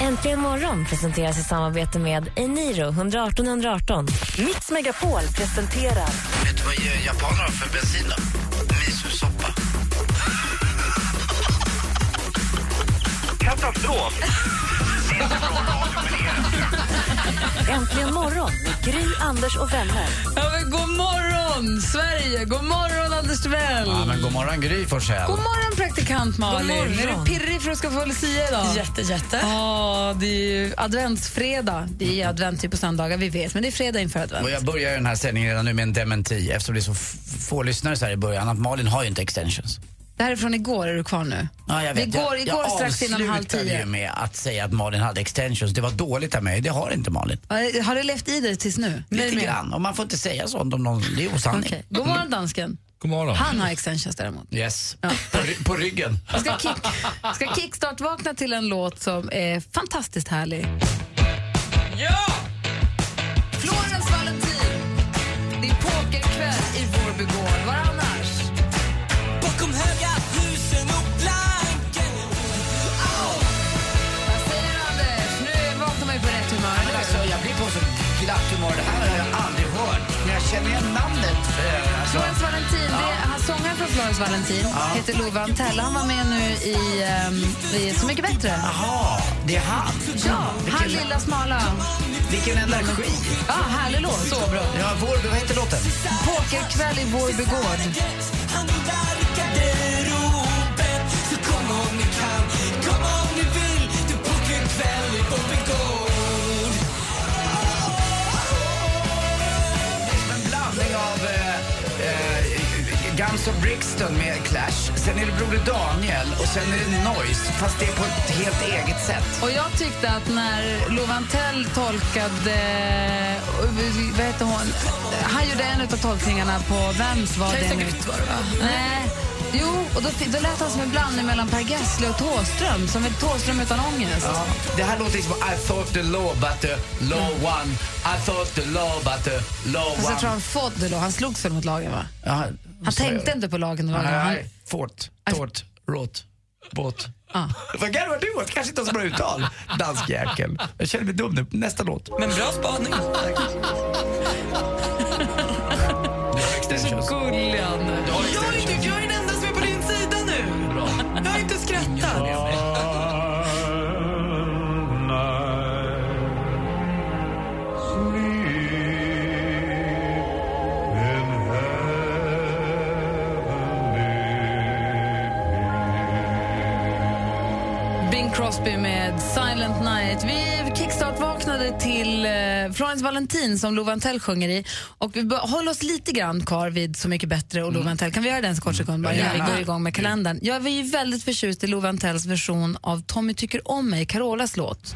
Äntligen morgon presenteras i samarbete med Eniro 118 118. Mix Megapol presenterar Vet du vad japaner har för bensin? Misosoppa. Katastrof! Äntligen morgon med Gry, Anders och vänner. Ja, men god morgon, Sverige! God morgon, Anders Timell! Ja, men god morgon Gry Forssell. God morgon, praktikant Malin! God morgon. Är du pirrig för att ska få Lucia idag? Jätte, jätte. Ja, det är ju adventsfredag. Det är advent typ på söndagar, vi vet, men det är fredag inför advent. Och jag börjar den här sändningen redan nu med en dementi eftersom det är så få lyssnare så här i början att Malin har ju inte extensions. Det här är från igår, är du kvar nu? Ja, jag vet. Igår, jag, igår jag strax innan halv tio. ju med att säga att Malin hade extensions. Det var dåligt av mig. Det har inte Malin. Har det levt i dig tills nu? Lite grann. Och man får inte säga sånt om någon. Det är osanning. Okej. God morgon, dansken. God morgon. Han har extensions däremot. Yes. På, ry- på ryggen. Jag ska, kick, ska kickstart-vakna till en låt som är fantastiskt härlig. Ja! Florens Valentin heter Love Antell. Han var med nu i, um, i Så mycket bättre. Jaha, det är han. Ja, han Vilken- lilla smala. Vilken energi. Ja, härlig låt. Så bra. Ja, vår, vad heter låten? Pokerkväll i Vårby gård. Guns of Brixton med Clash. Sen är det Broder Daniel och sen är det Noise. Fast det är på ett helt eget sätt. Och jag tyckte att när Love Antell tolkade... eh, Vad heter hon? Han gjorde en av tolkningarna på Vems var det nu? Grytt var det, va? Nej. Jo, och då, då lät han som en blandning mellan Per Gessle och Thåström. Som en Thåström utan ångest. Ja, det här låter liksom I thought the law but the law won. I thought the law but the law Fast jag tror han fått det då. Han slogs väl mot lagen, va? Ja, Han så- tänkte inte på lagen och lagen. Han, Nej, fort, tort, råt, båt. Vad garvar du åt? Kanske inte så bra uttal. Danskjäkel. Jag känner mig dum nu. Nästa låt. Men bra spaning. Du har extensions. Gullig, Jag är, inte, jag är den enda som är på din sida nu. Jag har inte skrattat. Crosby med Silent Night. Vi kickstart-vaknade till eh, Florence Valentin som Love Antell sjunger i. Och vi håller oss lite grann kvar vid Så mycket bättre och Love Antell. Kan vi göra det en kort sekund bara Ja, innan vi går igång med kalendern? Jag ju väldigt förtjust i Love Antells version av Tommy tycker om mig, Carolas låt.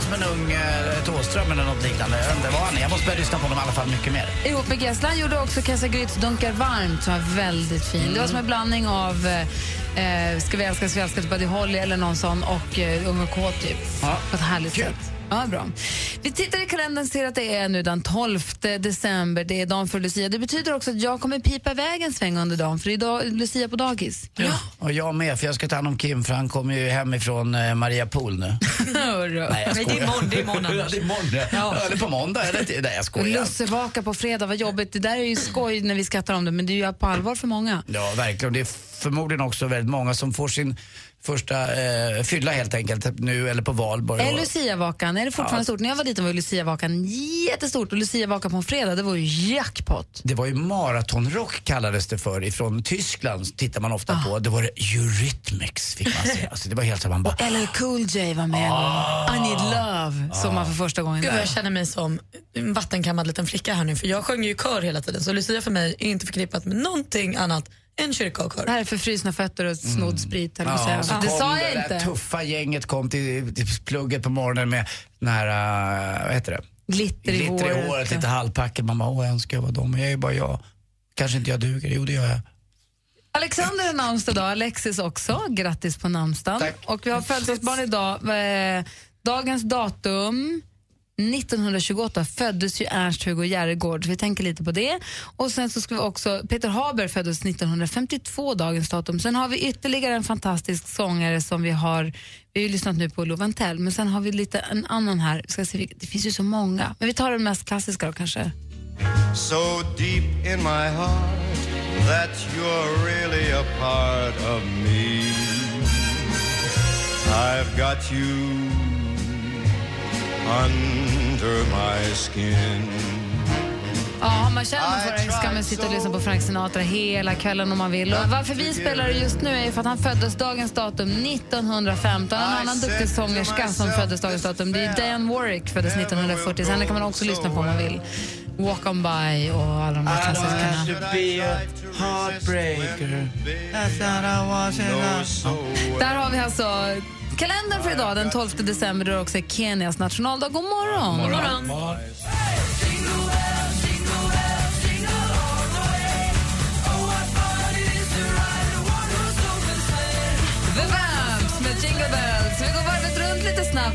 Låter som en ung uh, Thåström eller något liknande. Jag vet inte vad han är. Jag måste börja lyssna på honom i alla fall mycket mer. Ihop med Gessle. Han gjorde också Kassa Grytz Dunkar varmt som var väldigt fin. Det var som en blandning av eh, Ska vi älska, ska vi älska till Buddy Holly eller någon sån och eh, Ung och kåt typ. Ja. På ett härligt Kul. sätt. Ja, bra. Vi tittar i kalendern och ser att det är nu den 12 december, det är dagen för Lucia. Det betyder också att jag kommer pipa iväg en sväng under dagen, för det är Lucia på dagis. Ja. Och jag med, för jag ska ta hand om Kim för han kommer ju hemifrån uh, Maria Pool nu. Nej, jag Nej, det är skojar. imorgon, det är imorgon, Ja, det är imorgon. Ja. Eller på måndag. Eller. Nej, jag Och skojar. lussevaka på fredag, vad jobbigt. Det där är ju skoj när vi skrattar om det, men det är ju på allvar för många. Ja, verkligen. Det är förmodligen också väldigt många som får sin första eh, fylla helt enkelt nu eller på valborg. Är Och- Luciavakan, är det fortfarande Ja. stort? När jag var liten var Luciavakan jättestort och Luciavakan på en fredag, det var ju jackpot. Det var ju maratonrock kallades det för ifrån Tyskland tittar man ofta på. Det var det Eurythmics fick man se. Alltså, det var helt så man bara... LL Cool J var med. I need love, såg man för första gången Gud, där. jag känner mig som en vattenkammad liten flicka här nu. För jag sjöng ju kör hela tiden. Så Lucia för mig är inte förknippat med någonting annat en kyrkokör. Det här är för frysna fötter och snodd sprit, Mm. Ja, att så säga. Det sa det jag där inte. tuffa gänget kom till, till plugget på morgonen med den här, uh, vad heter det? Glitter i Glitter i håret. håret, lite halvpackad. Man bara, åh jag önskar jag var dem. Men jag är ju bara jag. Kanske inte jag duger. Jo, det gör jag. Alexander har namnsdag idag, Alexis också. Grattis på namnsdagen. Och vi har födelsedagsbarn idag. Eh, dagens datum 1928 föddes ju Ernst-Hugo Järegård, så vi tänker lite på det. Och sen så ska vi också, Peter Haber föddes 1952, dagens datum. Sen har vi ytterligare en fantastisk sångare som vi har, vi har ju lyssnat nu på Love men sen har vi lite en annan här. Ska se, det finns ju så många, men vi tar den mest klassiska då kanske. so deep in my heart that you're really a part of me. I've got you under my skin. Ja, om man känner för det ska man sitta och lyssna på Frank Sinatra hela kvällen om man vill. Och varför vi spelar det just nu är ju för att han föddes dagens datum 1915. En annan duktig sångerska som föddes dagens datum det är Diane Warwick, föddes 1940. Så henne kan man också lyssna på om man vill. Walk on by och alla de där klassikerna. Där har vi alltså kalendern för idag, den 12 december, då det också är Kenias nationaldag. God morgon! God morgon. The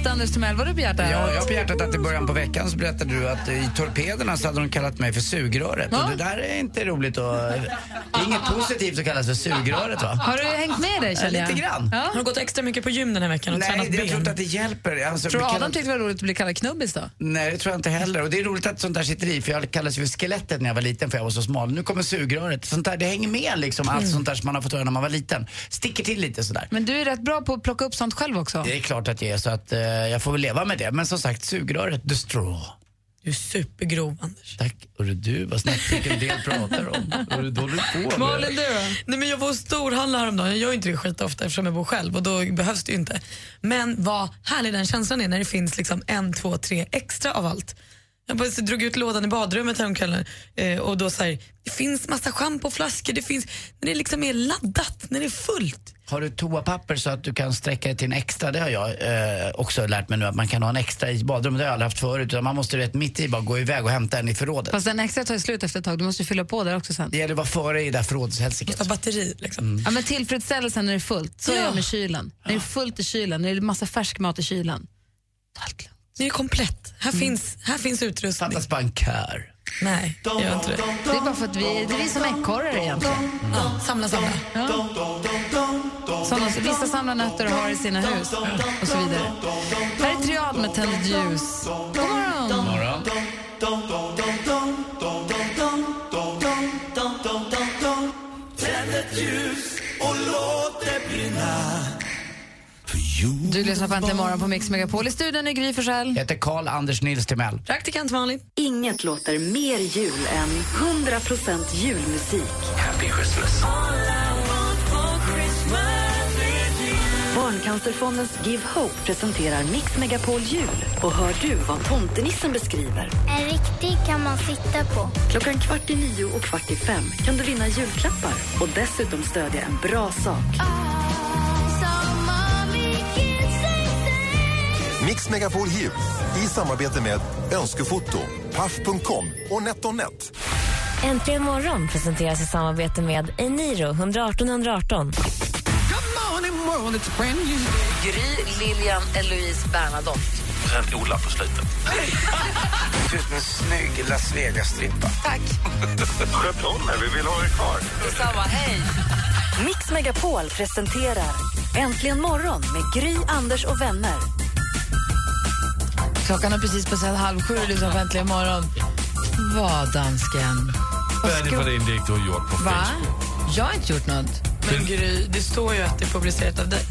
snabbt. Anders Timell, vad har du begärt där? Ja, jag har hjärtat att i början på veckan så berättade du att i torpederna så hade de kallat mig för sugröret. Ja. Och det där är inte roligt och det är inget positivt att kallas för sugröret va? Har du hängt med dig, känner jag? Lite grann. Ja. Har du gått extra mycket på gym den här veckan och Nej, tränat det- jag tror ben? inte att det hjälper. Alltså, Tror du Adam kallad- tyckte det var roligt att bli kallad knubbis då? Nej, det tror jag inte heller. Och det är roligt att sånt där sitter i, för jag kallades ju för skelettet när jag var liten för jag var så smal. Nu kommer sugröret. Sånt där, det hänger med liksom, allt sånt där som man har fått höra när man var liten. Sticker till lite sådär. Men du är rätt bra på att plocka upp sånt själv också. Det är klart att jag är så att eh, jag får väl leva med det. Men som sagt, sugröret, the straw. Du är supergrov, Anders. Tack. Hörru du, vad snabbt vilken del pratar om. Hörru, då du på. Malin, du? Nej, men jag var hos storhandla häromdagen. Jag gör inte det skitofta eftersom jag bor själv och då behövs det inte. Men vad härlig den känslan är när det finns liksom en, två, tre extra av allt. Jag bara drog ut lådan i badrummet häromkvällen eh, och då så här, det finns massa schampoflaskor, det finns, när det liksom är laddat, när det är fullt. Har du toapapper så att du kan sträcka dig till en extra? Det har jag eh, också lärt mig nu att man kan ha en extra i badrummet. Det har jag aldrig haft förut. Utan man måste rätt mitt i bara gå iväg och hämta en i förrådet. Fast den extra tar slut efter ett tag. Du måste ju fylla på där också sen. Det gäller att vara före i det där förrådshälsiket. Ta batteri liksom. Ja, men tillfredsställelsen när det är fullt. Så är Ja. jag med kylen. När det är fullt i kylen, när det är massa färsk mat i kylen. Allt lugnt. Det är komplett. Här, finns, här finns utrustning. Fattas bara en kör. Nej, det gör inte det. Det är bara för att vi, det är vi som ekorrar egentligen. Ja, samla, samla. Sådana, vissa samlar nötter och har i sina hus och så vidare. Här är Triad med Tänd ljus. God morgon! Morgon. Du lyssnar på Äntligen morgon på Mix Megapol. I studion är Gry Forssell. Jag heter Karl Anders Nils Timell. Praktikant Malin. Inget låter mer jul än 100% julmusik. Happy Christmas. Barncancerfondens Give Hope presenterar Mix Megapol Jul. Och hör du vad tomtenissen beskriver? En riktig kan man sitta på. Klockan kvart i nio och kvart i fem kan du vinna julklappar och dessutom stödja en bra sak. Mix Megapol Jul i samarbete med Önskefoto, Paff.com och NetOnNet. Äntligen morgon presenteras i samarbete med Eniro 118 118. Gry, Lilian, Eloise, Bernadotte. Sen Ola på slutet. Du är en snygg Las Vegas-strippa. Tack. Sköt om er, vi vill ha er kvar. Detsamma. Hej. Mix Megapol presenterar Äntligen morgon med Gry, Anders och vänner. Klockan har precis passerat halv sju och på Äntligen morgon. Vad, dansken? Vad är det för inlägg du har gjort på Va? Facebook? Jag har inte gjort något. Men Gry, det står ju att det är publicerat av dig.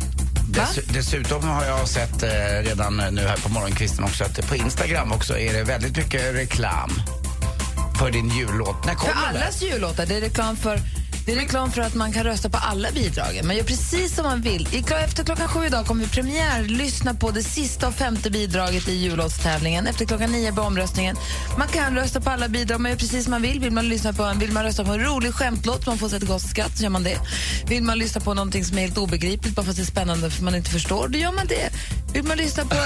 Dess, dessutom har jag sett eh, redan nu här på morgonkvisten också att på Instagram också är det väldigt mycket reklam för din jullåt. När För kommer den? allas jullåtar. Det är reklam för det är reklam för att man kan rösta på alla bidragen. Man gör precis som man vill. I, efter klockan sju idag kommer vi premiärlyssna på det sista och femte bidraget i jullåtstävlingen. Efter klockan nio på omröstningen. Man kan rösta på alla bidrag, man gör precis som man vill. Vill man, lyssna på, vill man rösta på en rolig skämtlåt, man får sig ett gott skratt, så gör man det. Vill man lyssna på någonting som är helt obegripligt, bara för att det är spännande för man inte förstår, då gör man det. Vill man lyssna på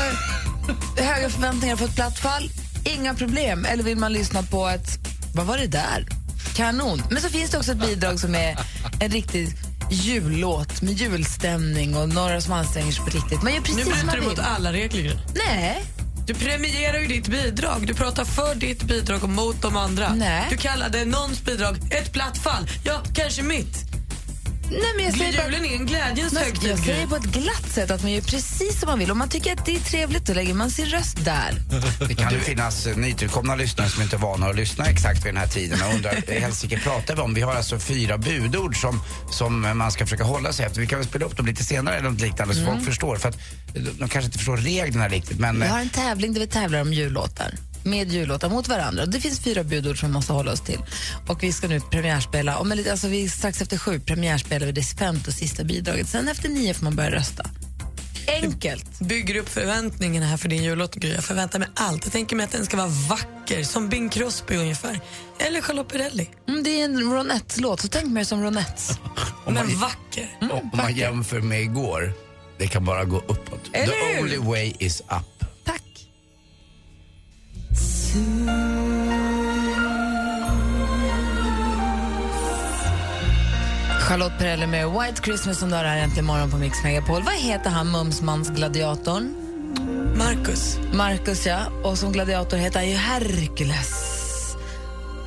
höga förväntningar på ett platt fall, inga problem. Eller vill man lyssna på ett, vad var det där? Kanon. Men så finns det också ett bidrag som är en riktig jullåt med julstämning och några som anstränger sig på riktigt. Man gör Nu precis som bryter du mot alla regler. Nej. Du premierar ju ditt bidrag. Du pratar för ditt bidrag och mot de andra. Nej. Du kallade någons bidrag ett platt fall. Ja, kanske mitt. Nej, men jag säger Julen är en glädjens högtid. Jag säger på ett glatt sätt att man gör precis som man vill. Om man tycker att det är trevligt, då lägger man sin röst där. Det kan ju finnas nytillkomna lyssnare som inte är vana att lyssna exakt vid den här tiden och undrar, helsike pratar vi om? Vi har alltså fyra budord som, som man ska försöka hålla sig efter. Vi kan väl spela upp dem lite senare eller något liknande så Mm. folk förstår. För att de kanske inte förstår reglerna riktigt men Vi har en tävling där vi tävlar om jullåtar. Med jullåtar mot varandra. Det finns fyra budord som vi måste hålla oss till. Och vi ska nu premiärspela, om alltså vi, strax efter sju premiärspelar vi det femte och sista bidraget. Sen efter nio får man börja rösta. Enkelt. Bygger upp förväntningarna här för din jullåt. Gry. Jag förväntar mig allt. Jag tänker mig att den ska vara vacker, som Bing Crosby ungefär. Eller Charlotte Perrelli. Mm, det är en Ronettes-låt, så tänk mig som Ronettes. om man, Men vacker. om, om man jämför med igår, det kan bara gå uppåt. Eller The hur? only way is up. Charlotte Perrelli med White Christmas som du har här äntligen morgon på Mix Megapol. Vad heter han, Mumsmans-gladiatorn? Marcus. Marcus, ja. Och som gladiator heter han ju Hercules.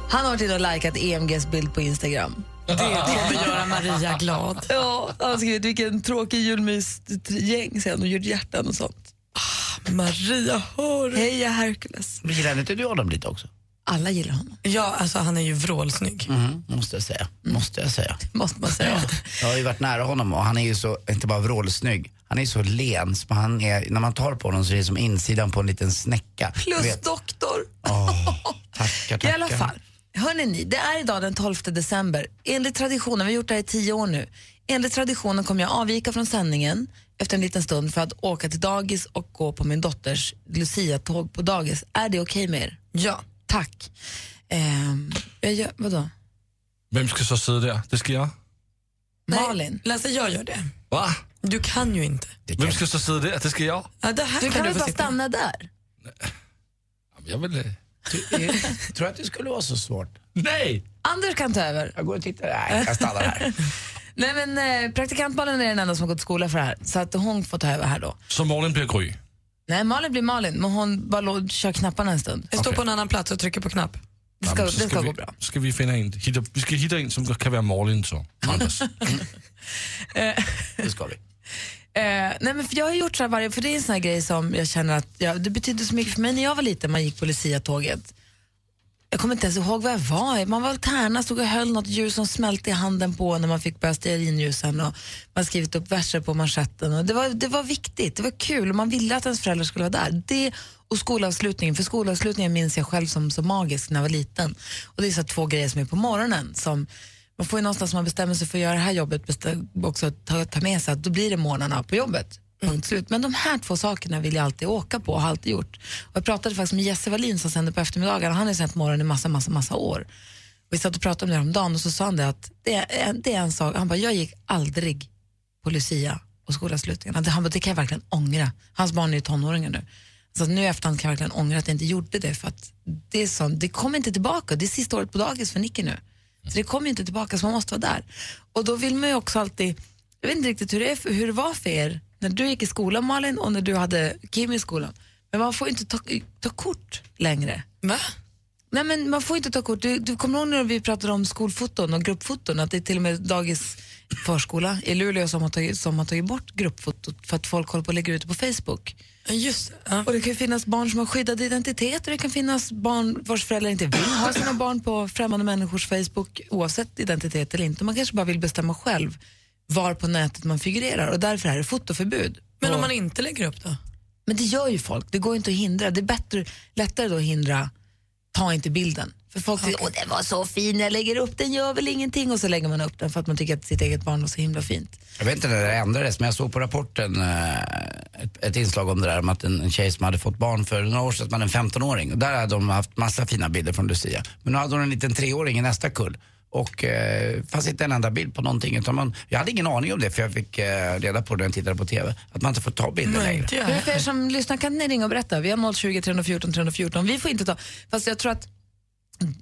Han har inne och likat EMGs bild på Instagram. Det kommer göra Maria glad. Ja, han har skrivit vilken tråkig julmysgäng sen och gjort hjärtan och sånt. Maria, hör Heja Hercules. Men gillar inte du honom lite också? Alla gillar honom, Ja, alltså han är ju vrålsnygg. Mm, måste jag säga. Måste jag säga. måste man säga. Jag har ju varit nära honom och han är ju så, inte bara vrålsnygg, han är så len. så Han är, när man tar på honom så är det som insidan på en liten snäcka. Plus vet. doktor. Åh, tackar, tackar. I alla fall. Ni, det är idag den 12 december. Enligt traditionen, vi har gjort det här i tio år nu. Enligt traditionen kommer jag avvika från sändningen efter en liten stund för att åka till dagis och gå på min dotters Lucia-tåg på dagis. Är det okej med er? Ja. Tack. Ehm, jag gör, vadå? Vem ska så sidde där? Det ska jag. Malin? Lasse, jag gör det. Va? Du kan ju inte. Vem ska så sidde där? Det ska jag. Ja, det här Du kan, kan du väl bara sitta. stanna där? Jag vill... Du, tror att det skulle vara så svårt? Nej! Anders kan ta över. Jag går och tittar. Nej, jag stannar här. Nej, men eh, praktikant Malin är den enda som har gått skola för det här, så att hon får ta över här då. Så Malin blir Gry. Nej, Malin blir Malin, men hon bara lå- kör knapparna en stund. Jag står Okej. på en annan plats och trycker på knapp. Det ska, det ska vi, gå bra. Ska vi finna en, hitta, vi ska hitta en som kan vara Malin så. Anders. Det ska vi. Eh, nej men för jag har gjort så här varje, för det är en sån här grej som jag känner att ja, det betydde så mycket för mig när jag var liten, man gick på Lucia-tåget. Jag kommer inte ens ihåg var jag var. Man var i tärna, stod och höll något djur som smälte i handen på när man fick börja stearinljusen och man skrivit upp verser på manschetten. Och det, var, det var viktigt, det var kul och man ville att ens föräldrar skulle vara där. Det och skolavslutningen, för skolavslutningen minns jag själv som så magisk när jag var liten. Och det är så två grejer som är på morgonen som man får ju någonstans man bestämmer sig för att göra det här jobbet också ta, ta med sig att då blir det morgnarna på jobbet. Punkt slut. Men de här två sakerna vill jag alltid åka på och har alltid gjort. Och jag pratade faktiskt med Jesse Wallin som sänder på eftermiddagarna. Han har sänt morgon i massa, massa, massa år. Och vi satt och pratade om det här om dagen och så sa han det att det är en, det är en sak. Han bara, jag gick aldrig på Lucia och skolavslutningarna. Han bara, det kan jag verkligen ångra. Hans barn är ju tonåringar nu. Så nu i efterhand kan jag verkligen ångra att jag inte gjorde det för att det, är sånt, det kommer inte tillbaka. Det är sista året på dagis för Nicky nu. Så det kommer inte tillbaka så man måste vara där. Och då vill man ju också alltid, jag vet inte riktigt hur det, är hur det var för er när du gick i skolan Malin och när du hade Kim i skolan. Men man får inte ta, ta kort längre. Va? Nej men man får inte ta kort. Du, du kommer ihåg när vi pratade om skolfoton och gruppfoton att det är till och med dagis förskola i Luleå som har tagit, som har tagit bort gruppfotot för att folk håller på att lägga ut det på Facebook. Just. Ja. Och det kan finnas barn som har skyddad identitet och det kan finnas barn vars föräldrar inte vill ha sina barn på främmande människors Facebook oavsett identitet eller inte. Man kanske bara vill bestämma själv var på nätet man figurerar och därför är det fotoförbud. Men Och- om man inte lägger upp då? men det gör ju folk, det går inte att hindra. Det är bättre, lättare då att hindra, ta inte bilden. För folk tycker, åh den var så fin, jag lägger upp den, gör väl ingenting. Och så lägger man upp den för att man tycker att sitt eget barn var så himla fint. Jag vet inte när det ändrades, men jag såg på rapporten eh, ett, ett inslag om det där om att en, en tjej som hade fått barn för några år sedan, en 15-åring. Och där hade de haft massa fina bilder från Lucia. Men nu hade hon en liten treåring i nästa kull. Och eh, fanns inte en enda bild på någonting. Utan man, jag hade ingen aning om det för jag fick eh, reda på det när jag tittade på TV. Att man inte får ta bilder längre. Men för er som lyssnar kan ni ringa och berätta. Vi har 020 314 314. Vi får inte ta, fast jag tror att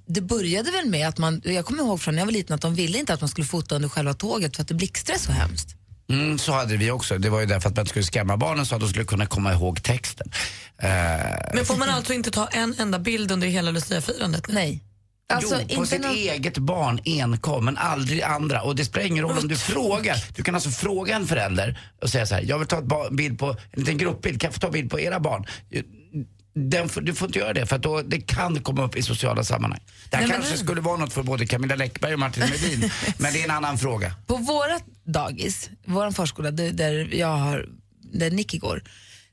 det började väl med att man, jag kommer ihåg från när jag var liten att de ville inte att man skulle fota under själva tåget för att det blixtrade så hemskt. Mm, så hade vi också. Det var ju därför att man inte skulle skrämma barnen så att de skulle kunna komma ihåg texten. Eh, Men får man alltså inte ta en enda bild under hela Lucia-firandet? Nej. Alltså, jo, på sitt någon- eget barn enkom, men aldrig andra. Och det spelar ingen roll om du frågar. Du kan alltså fråga en förälder och säga så här, jag vill ta ett bild på, en liten gruppbild, kan jag få ta bild på era barn? Den, du får inte göra det för att då, det kan komma upp i sociala sammanhang. Det här Nej, men kanske nej. skulle vara något för både Camilla Läckberg och Martin Melin, men det är en annan fråga. På våra dagis, vår förskola där jag har, där Nicky går,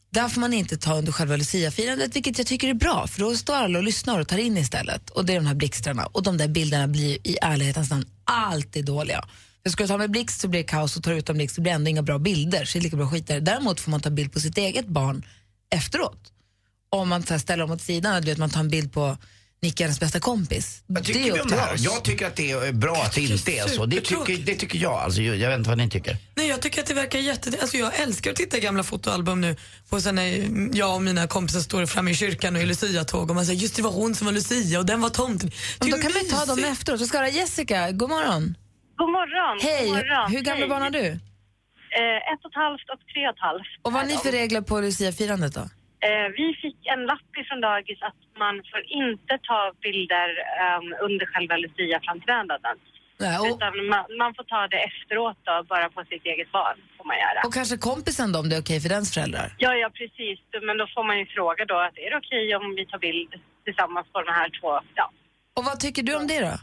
där får man inte ta under själva Lucia-firandet, vilket jag tycker är bra, för då står alla och lyssnar och tar in istället. Och det är de här blixtarna. Och de där bilderna blir i ärlighetens namn alltid dåliga. För ska du ta med blixt så blir det kaos och tar du utan blixt så blir det ändå inga bra bilder, så det är lika bra skit där. Däremot får man ta bild på sitt eget barn efteråt. Om man ställer dem åt sidan, du vet, man tar en bild på Nicky, hennes bästa kompis. Vad det är vi upp om till det här? oss. Jag tycker att det är bra att det inte är så. Det tycker, det tycker jag. Alltså, jag vet inte vad ni tycker. Nej, jag tycker att det verkar jätte... Alltså jag älskar att titta i gamla fotoalbum nu på sen när jag och mina kompisar står framme i kyrkan och i Lucia-tåg och man säger just det var hon som var Lucia och den var tomten. Men Det då är kan vi ta dem mysigt. efteråt. Så ska jag ha Jessica, god morgon. God morgon. Hej, God morgon. hur gamla Hej. barn har du? Eh, ett och ett halvt och tre och ett halvt. Och vad har ni för regler på Lucia-firandet då? Eh, vi fick en lapp från dagis att man får inte ta bilder ehm, under själva Lucia-framträdandet. Och, Utan man, man får ta det efteråt då, bara på sitt eget barn. Får man göra. och kanske kompisen då, om det är okej för dens föräldrar? Ja, ja precis. Men då får man ju fråga då att är det okej om vi tar bild tillsammans på de här två? Ja. Och vad tycker du om det då?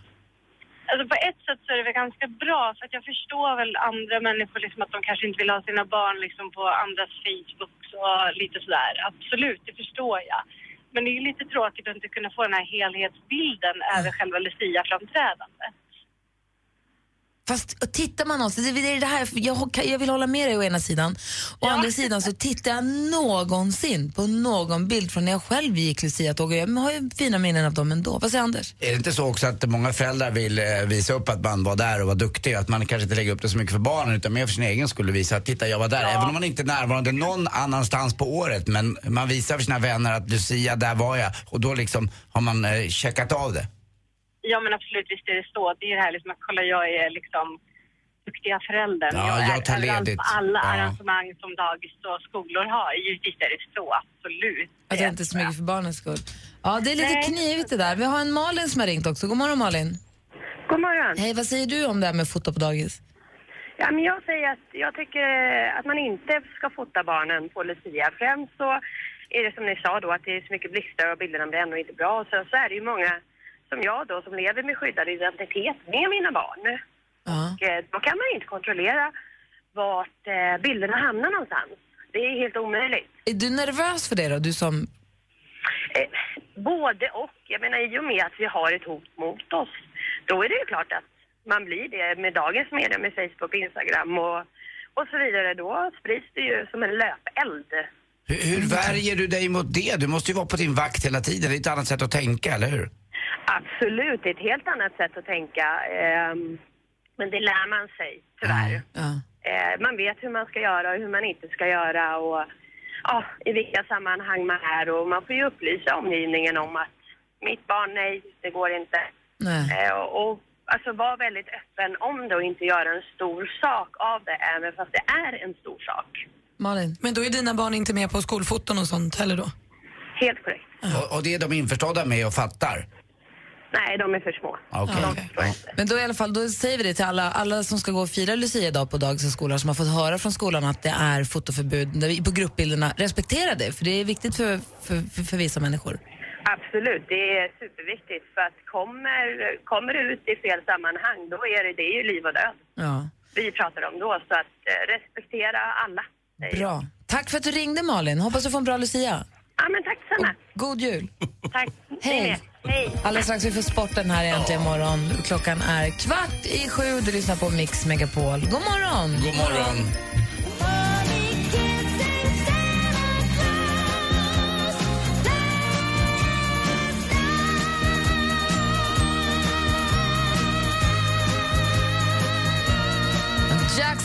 Alltså på ett sätt så är det väl ganska bra för att jag förstår väl andra människor liksom att de kanske inte vill ha sina barn liksom på andras Facebook och lite sådär. Absolut, det förstår jag. Men det är ju lite tråkigt att inte kunna få den här helhetsbilden över själva Lucia-framträdandet. Fast och tittar man någonstans, det är det här, jag, jag vill hålla med dig å ena sidan. Å andra sidan så tittar jag någonsin på någon bild från när jag själv gick Lucia-tåg och jag har ju fina minnen av dem ändå. Vad säger Anders? Är det inte så också att många föräldrar vill eh, visa upp att man var där och var duktig? Att man kanske inte lägger upp det så mycket för barnen utan mer för sin egen skull och visa att titta jag var där. Även om man inte är närvarande någon annanstans på året men man visar för sina vänner att Lucia, där var jag. Och då liksom har man eh, checkat av det. Ja men absolut, visst är det så. Det är ju det här liksom att kolla jag är liksom duktiga föräldern. Ja, jag jag är tar ledigt. alla Ja. arrangemang som dagis och skolor har. Givetvis är det så, absolut. Att jag inte smyger för barnens skull. Ja, det är lite Nej. knivigt det där. Vi har en Malin som har ringt också. God morgon Malin. God morgon. Hej, vad säger du om det här med foto på dagis? Ja, men jag säger att jag tycker att man inte ska fota barnen på Lucia. Främst så är det som ni sa då att det är så mycket blixtar och bilderna blir ändå inte bra. Och sen så är det ju många som jag då som lever med skyddad identitet med mina barn. Och eh, då kan man inte kontrollera vart eh, bilderna hamnar någonstans. Det är helt omöjligt. Är du nervös för det då? Du som... Eh, både och. Jag menar i och med att vi har ett hot mot oss, då är det ju klart att man blir det med dagens media med Facebook, Instagram och, och så vidare. Då sprids det ju som en löpeld. Hur, hur värjer du dig mot det? Du måste ju vara på din vakt hela tiden. Det är ett annat sätt att tänka, eller hur? Absolut, det är ett helt annat sätt att tänka. ehm, men det lär man sig, tyvärr. Eh, man vet hur man ska göra och hur man inte ska göra och ja, i vilka sammanhang man är. Och man får ju upplysa omgivningen om att mitt barn, nej, det går inte. Nej. Eh, och, alltså vara väldigt öppen om det och inte göra en stor sak av det, även fast det är en stor sak. Malin. Men då är dina barn inte med på skolfoton och sånt heller då? Helt korrekt. Och, och det är de införstådda med och fattar? Nej, de är för små. Okej. Men då i alla fall, då säger vi det till alla, alla som ska gå och fira Lucia idag på dagis och skolor som har fått höra från skolan att det är fotoförbud på gruppbilderna. Respektera det, för det är viktigt för, för, för, för vissa människor. Absolut, det är superviktigt för att kommer, kommer det ut i fel sammanhang då är det, det är ju liv och död Ja. vi pratar om då. Så att eh, respektera alla. Bra. Tack för att du ringde Malin. Hoppas du får en bra Lucia. Ja men tack detsamma. God jul. Tack. Hej. Hej. Alldeles strax vi får sporten här äntligen morgon. Klockan är kvart i sju. Du lyssnar på Mix Megapol. God morgon! God morgon.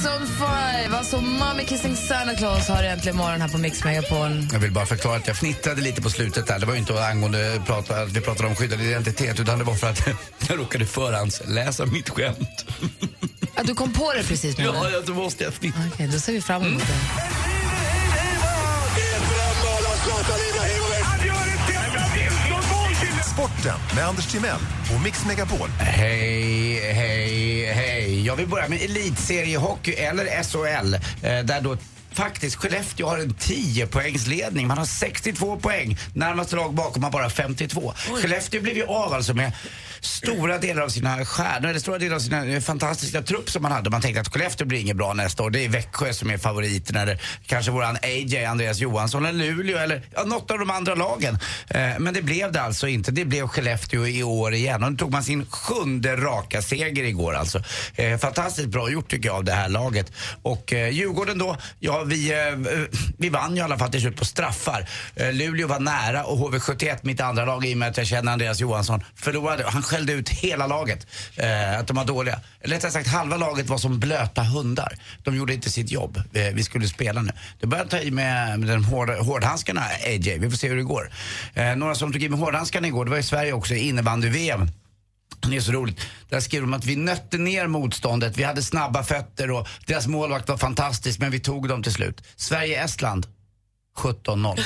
Jackson 5, alltså Mommy Kissing Santa Claus har äntligen morgon här på Mix Megapol. Jag vill bara förklara att jag fnittrade lite på slutet där. Det var ju inte angående prata, att vi pratade om skyddad identitet utan det var för att jag råkade förhandsläsa mitt skämt. Att du kom på det precis nu? Ja, jag måste jag fnittra. Okej, då ser vi fram emot det. Sporten med Anders Timell och Mix Megapol. Hej, hej, hej. Jag vill börja med elitseriehockey, eller SHL, eh, där då faktiskt Skellefteå har en 10 poängsledning. Man har 62 poäng. Närmaste lag bakom har bara 52. Skellefteå blev ju av alltså med stora delar av sina stjärnor, eller stora delar av sina eh, fantastiska trupp som man hade. Man tänkte att Skellefteå blir inget bra nästa år. Det är Växjö som är favoriterna, eller kanske våran AJ, Andreas Johansson, eller Luleå, eller ja, något av de andra lagen. Eh, men det blev det alltså inte. Det blev Skellefteå i år igen. Och nu tog man sin sjunde raka seger igår alltså. Eh, fantastiskt bra gjort tycker jag av det här laget. Och eh, Djurgården då, ja vi, eh, vi vann ju i alla fall till slut på straffar. Eh, Luleå var nära och HV71, mitt andra lag, i och med att jag känner Andreas Johansson, förlorade. Han skällde ut hela laget, eh, att de var dåliga. Eller rättare sagt, halva laget var som blöta hundar. De gjorde inte sitt jobb. Vi, vi skulle spela nu. Det började ta i med, med de hård, hårdhandskarna, AJ. Vi får se hur det går. Eh, några som tog i med hårdhandskarna igår, det var i Sverige också, innebandy-VM. Det är så roligt. Där skriver de att vi nötte ner motståndet, vi hade snabba fötter och deras målvakt var fantastisk men vi tog dem till slut. Sverige-Estland 17-0.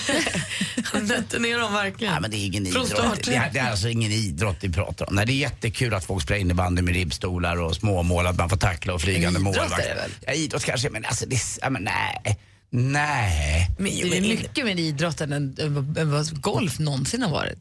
Han nötte ner dem verkligen. Nej, men det är ingen Från idrott. start. Det är, det är alltså ingen idrott vi pratar om. Nej, det är jättekul att folk spelar innebandy med ribbstolar och småmål, att man får tackla och flygande En idrott målvakt. är det väl? Ja, idrott kanske, men alltså det, är- ja, men nej. Nej. Det är mycket mer idrotten än, än, än vad golf någonsin har varit.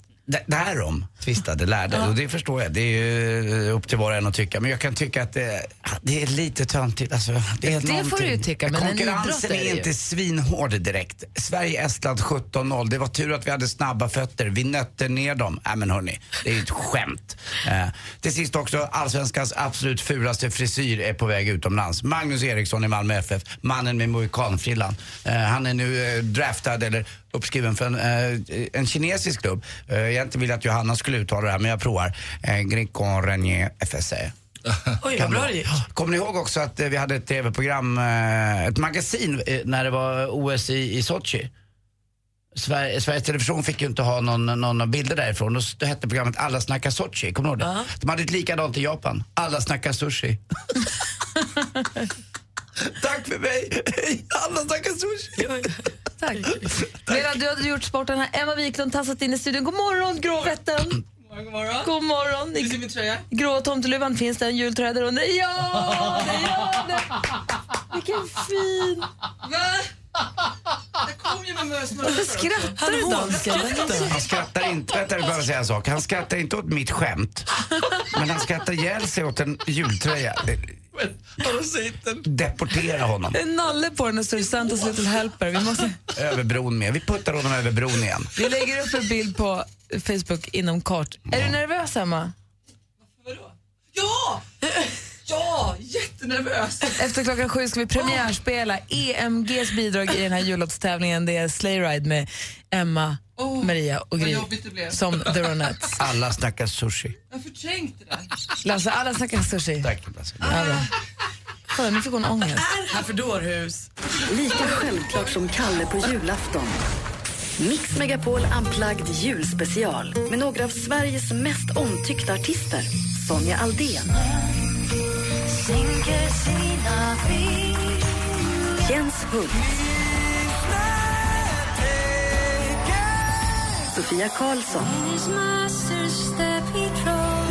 Därom tvistade lärde och det förstår jag. Det är ju upp till var och en att tycka. Men jag kan tycka att det, det är lite töntigt. Alltså, det är Det får du ju tycka, men Konkurrensen är är ju. inte svinhård direkt. Sverige-Estland 17-0. Det var tur att vi hade snabba fötter. Vi nötte ner dem. Nej men hörni, det är ju ett skämt. Eh, till sist också, allsvenskans absolut fulaste frisyr är på väg utomlands. Magnus Eriksson i Malmö FF, mannen med mohikanfrillan. Eh, han är nu eh, draftad, eller uppskriven för en, eh, en kinesisk klubb. Eh, egentligen ville jag att Johanna skulle uttala det här, men jag provar. Eh, Gricon Renier FSC. Oj, vad bra det gick. Kommer ni ihåg också att eh, vi hade ett tv-program, eh, ett magasin eh, när det var OS i, i Sochi? Sverige, Sveriges Television fick ju inte ha någon, någon bilder därifrån. Då hette programmet Alla snackar Sochi, kommer du ihåg det? De hade ett likadant i Japan. Alla snackar sushi. Tack för mig! Alla snackar sushi! Tack. Vera, du hade gjort sporten här. Emma Wiklund tassat in i studion. God morgon, Gråvätten! God morgon. God morgon. Du ser min tröja. Grå tomteluvan, finns det en jultröja där under? Ja, det gör det! Vilken fin... Va? Jag kom ju med möss. Varför skrattar du, dansken? Han skrattar inte, vänta jag bara säga en sak. Han skrattar inte åt mitt skämt. Men han skrattar ihjäl sig åt en jultröja. Deportera honom. En nalle på den och står Santas Little Helper. Vi, måste, Över bron med. Vi puttar honom över bron igen. vi lägger upp en bild på Facebook inom kort. Är du nervös, Emma? Ja! Ja, jättenervös. Efter klockan sju ska vi premiärspela EMGs bidrag i den här jullåtstävlingen. Det är Sleigh Ride med Emma, Maria och Gry som The Ronettes. Alla snackar sushi. Jag förträngde det. Lasse, alla snackar sushi. Tack Lasse. Kolla, nu fick hon ångest. Här för dårhus. Lika självklart som Kalle på julafton. Mix Megapol Unplugged julspecial med några av Sveriges mest omtyckta artister. Sonja Aldén. Jens Hult. Sofia Karlsson.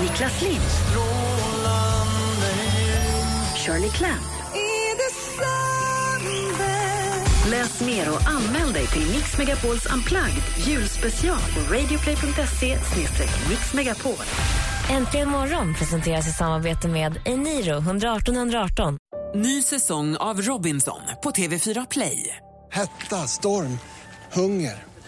Niklas Lind. Shirley Clamp. Läs mer och anmäl dig till Mix Megapols Unplugged julspecial på radioplay.se mixmegapol. Äntligen morgon presenteras i samarbete med Eniro 118 118. Ny säsong av Robinson på TV4 Play. Hetta, storm, hunger.